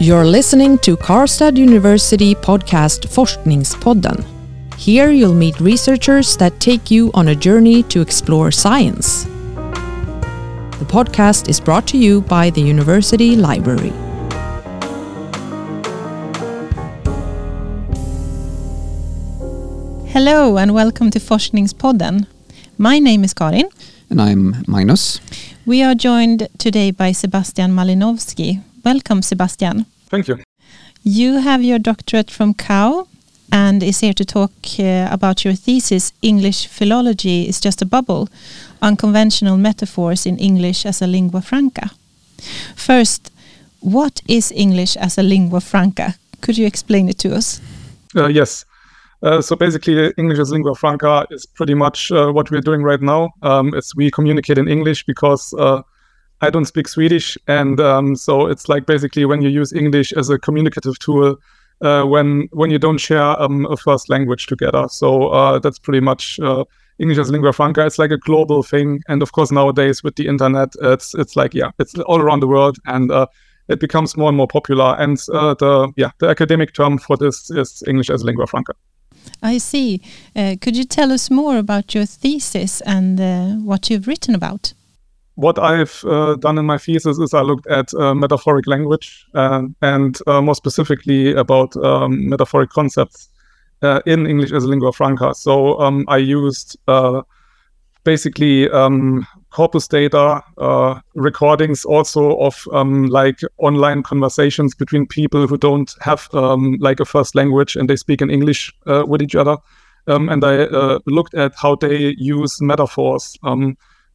You're listening to Karlstad University podcast Forskningspodden. Here you'll meet researchers that take you on a journey to explore science. The podcast is brought to you by the University Library. Hello and welcome to Forskningspodden. My name is Karin. And I'm Magnus. We are joined today by Sebastian Malinowski. Welcome, Sebastian. Thank you. You have your doctorate from KAU and is here to talk uh, about your thesis, English Philology is Just a Bubble, Unconventional Metaphors in English as a Lingua Franca. First, what is English as a lingua franca? Could you explain it to us? Uh, yes. Uh, so basically, English as lingua franca is pretty much uh, what we're doing right now. Um, it's we communicate in English because uh, I don't speak Swedish, and um, so it's like basically when you use English as a communicative tool uh, when when you don't share um, a first language together. So uh, that's pretty much English as lingua franca. It's like a global thing, and of course nowadays with the internet, it's it's like yeah, it's all around the world, and it becomes more and more popular. And the yeah, the academic term for this is English as lingua franca. I see. Uh, could you tell us more about your thesis and uh, what you've written about? What I've uh, done in my thesis is I looked at uh, metaphoric language uh, and uh, more specifically about um, metaphoric concepts in English as a lingua franca. So um, I used basically um, corpus data, uh, recordings also of um, like online conversations between people who don't have um, like a first language and they speak in English uh, with each other. Um, and I uh, looked at how they use metaphors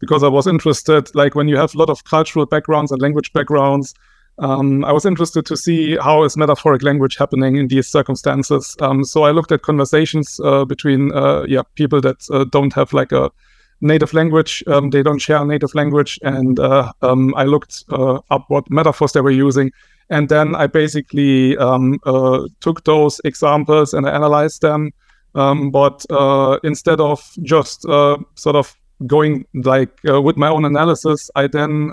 because I was interested, like when you have a lot of cultural backgrounds and language backgrounds, um, I was interested to see how is metaphoric language happening in these circumstances. Um, so I looked at conversations uh, between uh, yeah people that uh, don't have like a native language. Um, they don't share native language, and uh, um, I looked uh, up what metaphors they were using, and then I basically um, uh, took those examples and I analyzed them. Um, but instead of just sort of going like uh, with my own analysis, I then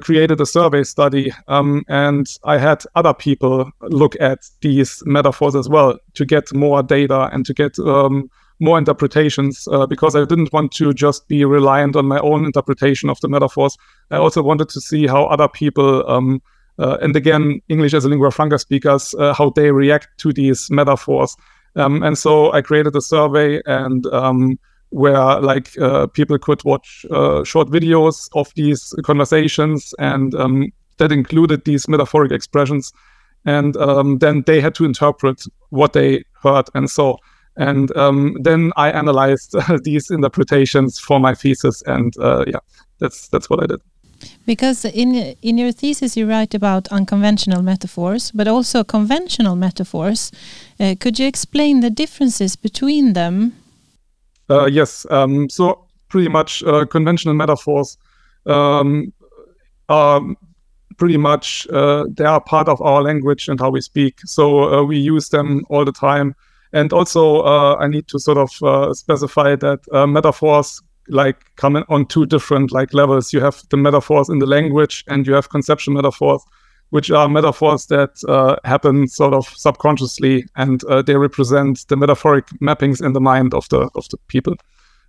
created a survey study, um, and I had other people look at these metaphors as well to get more data and to get um, more interpretations uh, because I didn't want to just be reliant on my own interpretation of the metaphors. I also wanted to see how other people, um, uh, and again, English as a lingua franca speakers, uh, how they react to these metaphors. Um, and so I created a survey and um, where like uh, people could watch uh, short videos of these conversations and um, that included these metaphoric expressions. And um, then they had to interpret what they heard and saw. And um, then I analyzed these interpretations for my thesis, and uh, yeah, that's that's what I did. Because in in your thesis you write about unconventional metaphors, but also conventional metaphors. Uh, could you explain the differences between them? Uh, yes. Um, so pretty much uh, conventional metaphors um, are pretty much uh, they are part of our language and how we speak. So we use them all the time and also, uh, I need to sort of uh, specify that uh, metaphors like come on two different like levels. You have the metaphors in the language, and you have conceptual metaphors, which are metaphors that uh, happen sort of subconsciously, and uh, they represent the metaphoric mappings in the mind of the of the people,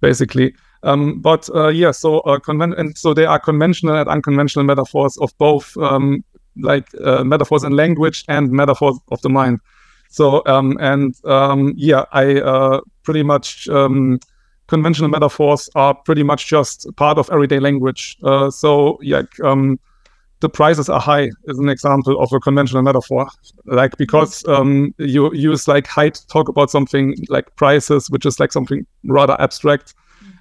basically. Um, but uh, yeah, so conven- and so they are conventional and unconventional metaphors of both um, like metaphors in language and metaphors of the mind. So um, and um, yeah, I uh, pretty much um, conventional metaphors are pretty much just part of everyday language. Uh, so yeah, um, the prices are high is an example of a conventional metaphor. Like because um, you use like height talk about something like prices, which is like something rather abstract.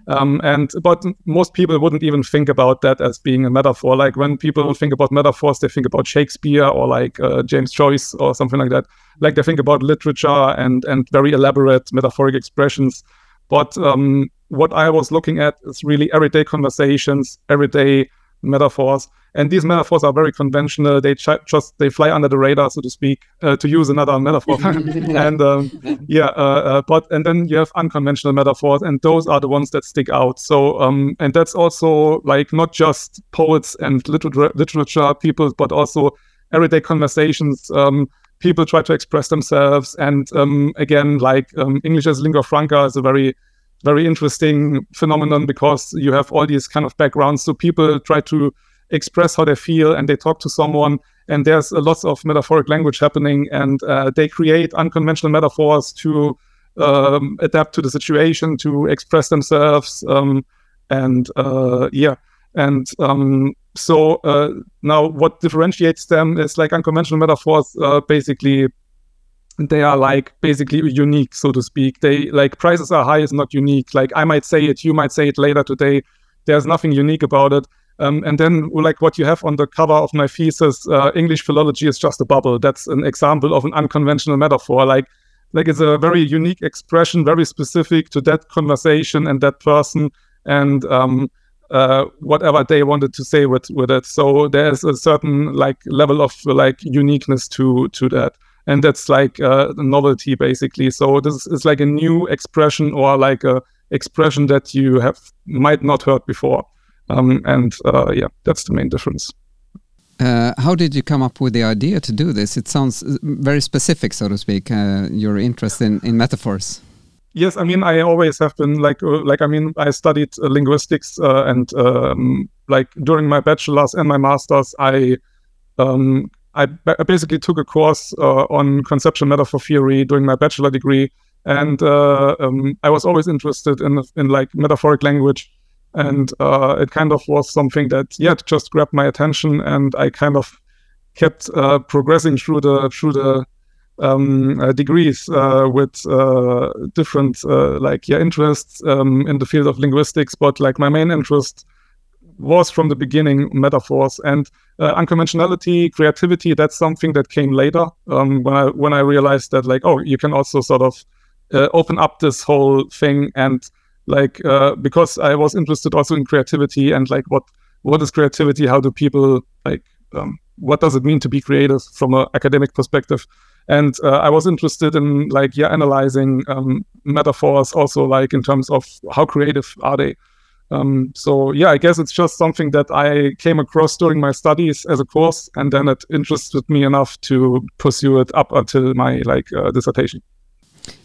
Um, and but most people wouldn't even think about that as being a metaphor. Like when people think about metaphors, they think about Shakespeare or like uh, James Joyce or something like that. Like they think about literature and and very elaborate metaphoric expressions. But um, what I was looking at is really everyday conversations, everyday metaphors. And these metaphors are very conventional. They ch- just they fly under the radar so to speak uh, to use another metaphor. And um, yeah uh, uh, but and then you have unconventional metaphors and those are the ones that stick out. So um, and that's also like not just poets and literature literature people but also everyday conversations. Um, people try to express themselves, and um, again, like um, English as lingua franca is a very very interesting phenomenon because you have all these kind of backgrounds. So people try to express how they feel and they talk to someone and there's a lots of metaphoric language happening and uh, they create unconventional metaphors to um, adapt to the situation to express themselves um, and uh, yeah and um, so uh, now what differentiates them is like unconventional metaphors uh, basically they are like basically unique so to speak they like prices are high is not unique like i might say it you might say it later today there's nothing unique about it um, and then, like what you have on the cover of my thesis, uh, English philology is just a bubble. That's an example of an unconventional metaphor. Like, like it's a very unique expression, very specific to that conversation and that person, and um, uh, whatever they wanted to say with with it. So there's a certain like level of like uniqueness to to that, and that's like uh, novelty basically. So this is like a new expression or like a expression that you have might not heard before. Um, and uh, yeah, that's the main difference. Uh, how did you come up with the idea to do this? It sounds uh, very specific, so to speak. Uh, your interest in, in metaphors. Yes, I mean I always have been like uh, like I mean I studied uh, linguistics and um, like during my bachelor's and my master's I um, I, basically took a course on conceptual metaphor theory during my bachelor degree, and um, I was always interested in in like metaphoric language and uh, it kind of was something that yeah just grabbed my attention and i kind of kept uh, progressing through the through the um, uh, degrees uh, with uh, different uh, like yeah interests um, in the field of linguistics but like my main interest was from the beginning metaphors and unconventionality creativity that's something that came later um, when i when i realized that like oh you can also sort of open up this whole thing and like uh, because I was interested also in creativity and like what what is creativity? How do people like um, what does it mean to be creative from an academic perspective? And uh, I was interested in like yeah analyzing um, metaphors also like in terms of how creative are they. Um, so yeah, I guess it's just something that I came across during my studies as a course, and then it interested me enough to pursue it up until my like uh, dissertation.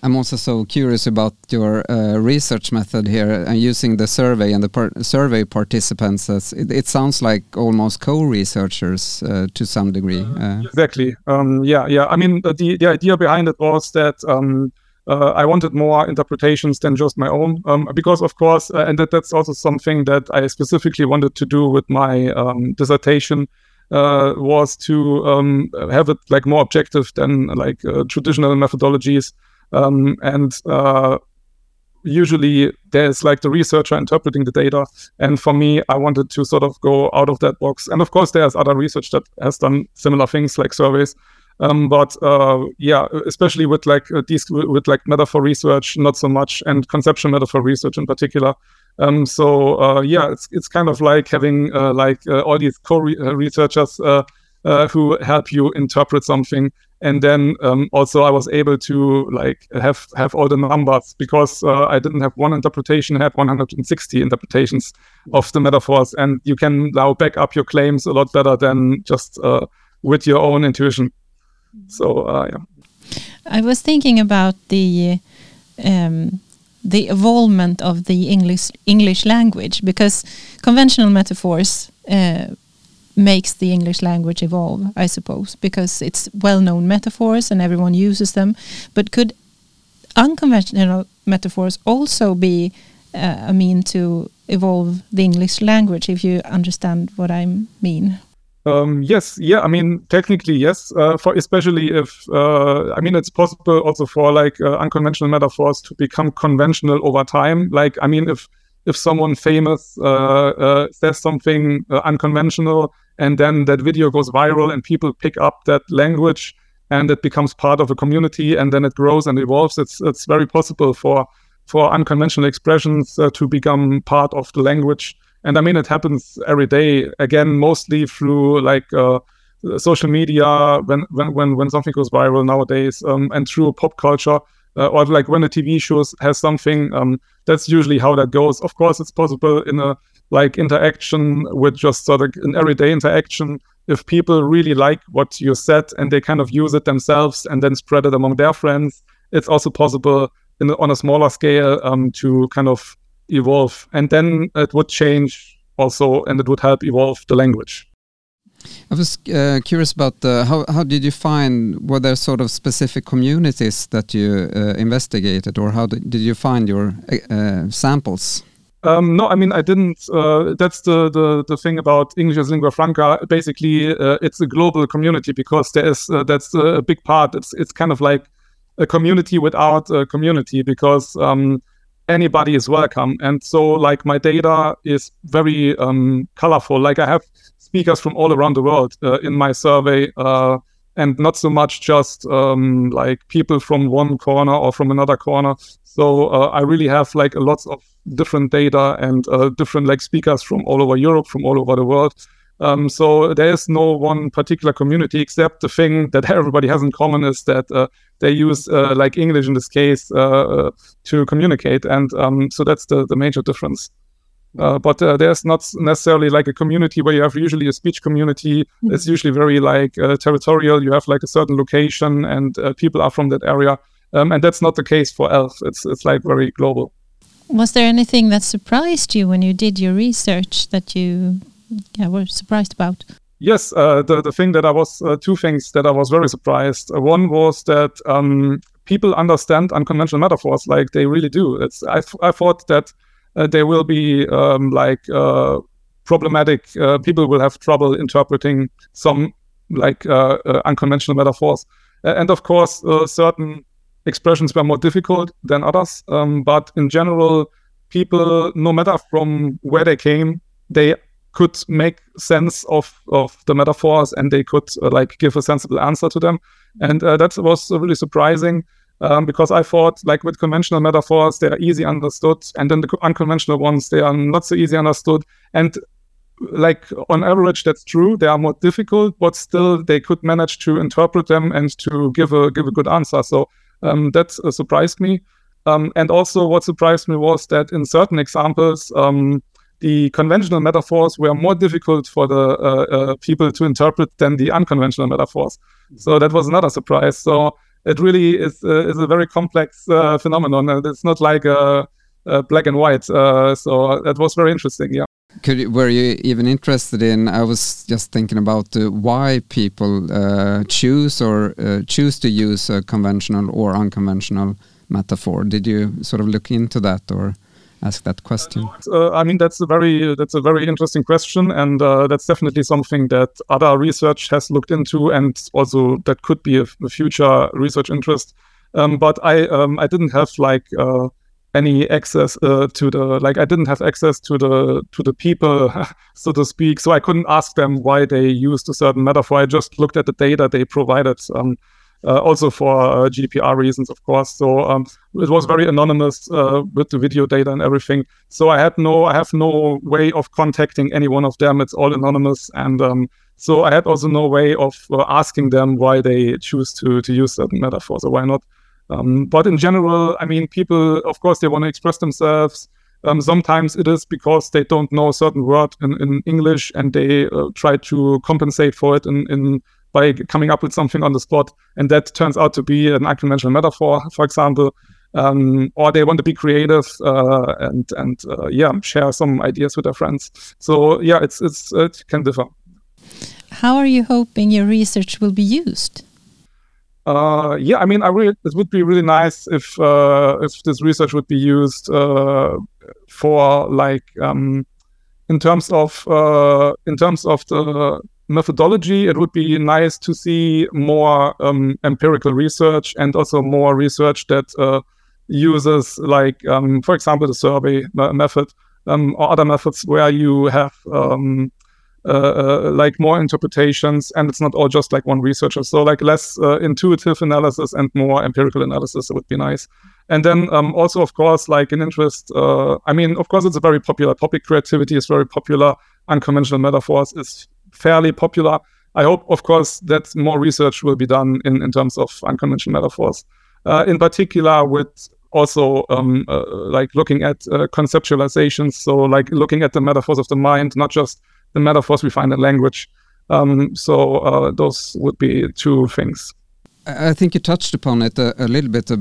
I'm also so curious about your uh, research method here and uh, using the survey and the par survey participants. As it, it, sounds like almost co-researchers uh, to some degree. Uh, exactly. Um, yeah, yeah. I mean, the the idea behind it was that. Um, uh, I wanted more interpretations than just my own, um, because of course, uh, and that, that's also something that I specifically wanted to do with my um, dissertation, was to um, have it like more objective than like traditional methodologies. Um, and uh, usually there's like the researcher interpreting the data. And for me, I wanted to sort of go out of that box. And of course, there's other research that has done similar things like surveys. Um, but uh, yeah, especially with like uh, these with like metaphor research, not so much, and conceptual metaphor research in particular. Um, so uh, yeah, it's it's kind of like having uh, like uh, all these co-researchers uh, who help you interpret something and then um, also I was able to like have have all the numbers because I didn't have one interpretation, I had 160 interpretations of the metaphors, and you can now back up your claims a lot better than just with your own intuition. So uh, yeah. I was thinking about the um, the evolvement of the English English language because conventional metaphors uh, makes the English language evolve, I suppose, because it's well-known metaphors and everyone uses them. But could unconventional metaphors also be uh, a mean to evolve the English language, if you understand what I mean? Um, yes, yeah. I mean, technically, yes. Uh, for especially if uh, I mean, it's possible also for like uh, unconventional metaphors to become conventional over time. Like, I mean, if if someone famous uh, uh, says something uh, unconventional, and then that video goes viral and people pick up that language and it becomes part of a community and then it grows and evolves it's it's very possible for for unconventional expressions to become part of the language and i mean it happens every day again mostly through like uh, social media when when when, when something goes viral nowadays um, and through pop culture uh, or like when a tv show has something um, that's usually how that goes. Of course it's possible in a like interaction with just sort of an everyday interaction. If people really like what you said and they kind of use it themselves and then spread it among their friends, it's also possible in, on a smaller scale um, to kind of evolve. And then it would change also and it would help evolve the language. I was uh, curious about the, how how did you find were there sort of specific communities that you uh, investigated, or how did, did you find your uh, samples? Um, no, I mean I didn't. Uh, that's the, the the thing about English as lingua franca. Basically, uh, it's a global community because there is uh, that's a big part. It's it's kind of like a community without a community because um, anybody is welcome. And so, like my data is very um, colorful. Like I have speakers from all around the world uh, in my survey. Uh, and not so much just um, like people from one corner or from another corner. So uh, I really have like a lot of different data and uh, different like speakers from all over Europe, from all over the world. Um, so there is no one particular community except the thing that everybody has in common is that uh, they use uh, like English in this case uh, to communicate, and um, so that's the the major difference. Uh, but uh, there's not necessarily like a community where you have usually a speech community. Mm-hmm. It's usually very like uh, territorial. You have like a certain location, and uh, people are from that area. Um, and that's not the case for ELF. It's it's like very global. Was there anything that surprised you when you did your research that you yeah, were surprised about? Yes, uh, the the thing that I was uh, two things that I was very surprised. one was that um, people understand unconventional metaphors like they really do. It's I, I thought that uh, there will be um, like uh, problematic. Uh, people will have trouble interpreting some like unconventional metaphors, and of course, certain expressions were more difficult than others. Um, but in general, people, no matter from where they came, they could make sense of of the metaphors and they could uh, like give a sensible answer to them and uh, that was really surprising um, because I thought, like with conventional metaphors, they are easy understood, and then the unconventional ones they are not so easy understood. And like on average, that's true. They are more difficult, but still they could manage to interpret them and to give a give a good answer. So um, that uh, surprised me. Um, and also, what surprised me was that in certain examples, um, the conventional metaphors were more difficult for the uh, uh, people to interpret than the unconventional metaphors. So that was another surprise. So it really is uh, is a very complex uh, phenomenon. And it's not like a, a black and white. Uh, so that was very interesting. Yeah. Could were you even interested in? I was just thinking about uh, why people uh, choose or uh, choose to use a conventional or unconventional metaphor. Did you sort of look into that or? Ask that question? Uh, I mean, that's a very that's a very interesting question, and uh, that's definitely something that other research has looked into, and also that could be a, a future research interest. Um, but I um, I didn't have like uh, any access uh, to the like I didn't have access to the to the people, so to speak. So I couldn't ask them why they used a certain metaphor. I just looked at the data they provided. Um, also for uh, GDPR reasons, of course. So um, it was very anonymous uh, with the video data and everything. So I had no, I have no way of contacting any one of them. It's all anonymous, and um, so I had also no way of asking them why they choose to to use certain metaphors or why not. Um, but in general, I mean, people, of course, they want to express themselves. Um, sometimes it is because they don't know a certain word in, in English and they uh, try to compensate for it in, in by coming up with something on the spot, and that turns out to be an unconventional metaphor, for example. Um, or they want to be creative uh, and and uh, yeah, share some ideas with their friends. So yeah, it's it's it can differ. How are you hoping your research will be used? Uh, yeah, I mean, I really it would be really nice if uh, if this research would be used uh, for like um, in terms of uh, in terms of the methodology, it would be nice to see more um, empirical research and also more research that uh, uses, like, um, for example, the survey method um, or other methods where you have um, uh, uh, like more interpretations and it's not all just like one researcher. So, like, less uh, intuitive analysis and more empirical analysis would be nice. And then um, also, of course, like an interest. Uh, I mean, of course, it's a very popular topic. Creativity is very popular. Unconventional metaphors is fairly popular. I hope, of course, that more research will be done in, in terms of unconventional metaphors, uh, in particular with also um, uh, like looking at uh, conceptualizations. So, like looking at the metaphors of the mind, not just the metaphors we find in language. Um, so uh, those would be two things. I think you touched upon it a, a little bit uh,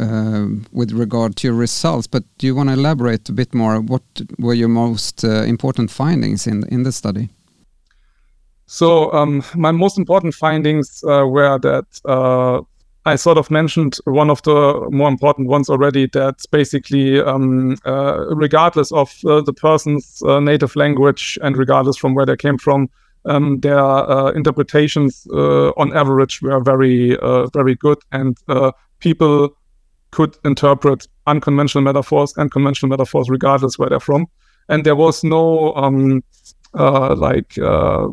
uh, with regard to your results, but do you want to elaborate a bit more? What were your most uh, important findings in in the study? So um, my most important findings uh, were that uh, I sort of mentioned one of the more important ones already. That basically, um, uh, regardless of the person's native language and regardless from where they came from, um, their uh, interpretations uh, on average were very uh, very good and uh, people could interpret unconventional metaphors and conventional metaphors regardless where they're from. And there was no um, uh, like uh,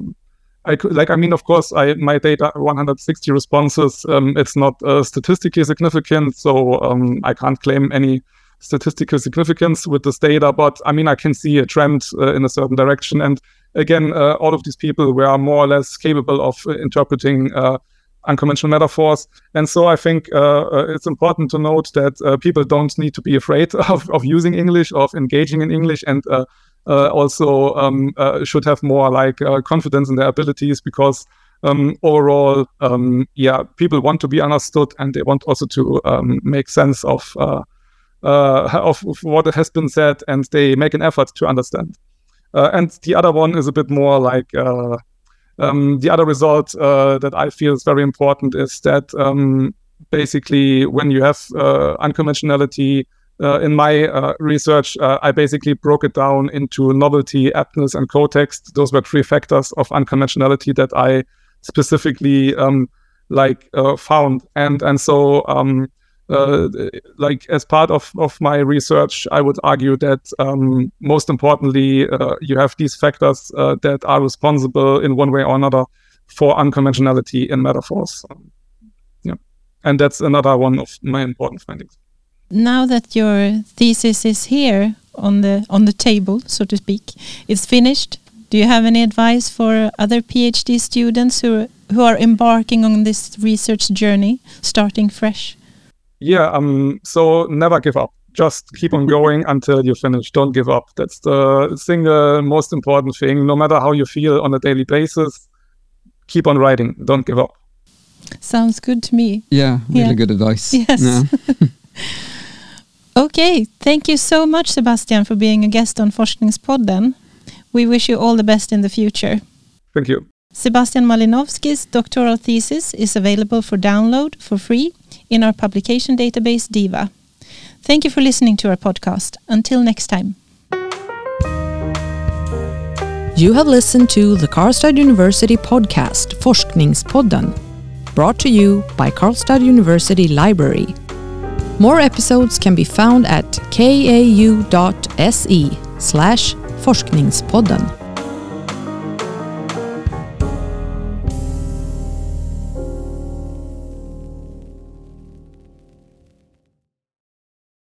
I could, like I mean of course I my data 160 responses um, it's not statistically significant so um, I can't claim any statistical significance with this data but I mean I can see a trend in a certain direction. And again, uh, all of these people were more or less capable of uh, interpreting uh, unconventional metaphors. And so I think uh, uh, it's important to note that uh, people don't need to be afraid of, of using English, of engaging in English, and also um, should have more like confidence in their abilities because um, overall, um, yeah, people want to be understood and they want also to um, make sense of, of, of what has been said and they make an effort to understand. Uh, and the other one is a bit more like uh, um, the other result uh, that I feel is very important is that um, basically when you have unconventionality, uh, in my uh, research, uh, I basically broke it down into novelty, aptness, and context. Those were three factors of unconventionality that I specifically um, like found, and and so um, uh, like as part of, of my research, I would argue that um, most importantly, uh, you have these factors uh, that are responsible in one way or another for unconventionality in metaphors. Um, yeah, and that's another one of my important findings. Now that your thesis is here on the on the table, so to speak, it's finished. Do you have any advice for other PhD students who who are embarking on this research journey, starting fresh? Yeah, um, so never give up. Just keep on going until you finish. Don't give up. That's the single most important thing. No matter how you feel on a daily basis, keep on writing. Don't give up. Sounds good to me. Yeah, really yeah. good advice. Yes. Yeah. okay, thank you so much, Sebastian, for being a guest on Forskningspodden. We wish you all the best in the future. Thank you. Sebastian Malinowski's doctoral thesis is available for download for free in our publication database DIVA. Thank you for listening to our podcast. Until next time. You have listened to the Karlstad University podcast Forskningspodden, brought to you by Karlstad University Library. More episodes can be found at kau.se slash forskningspodden.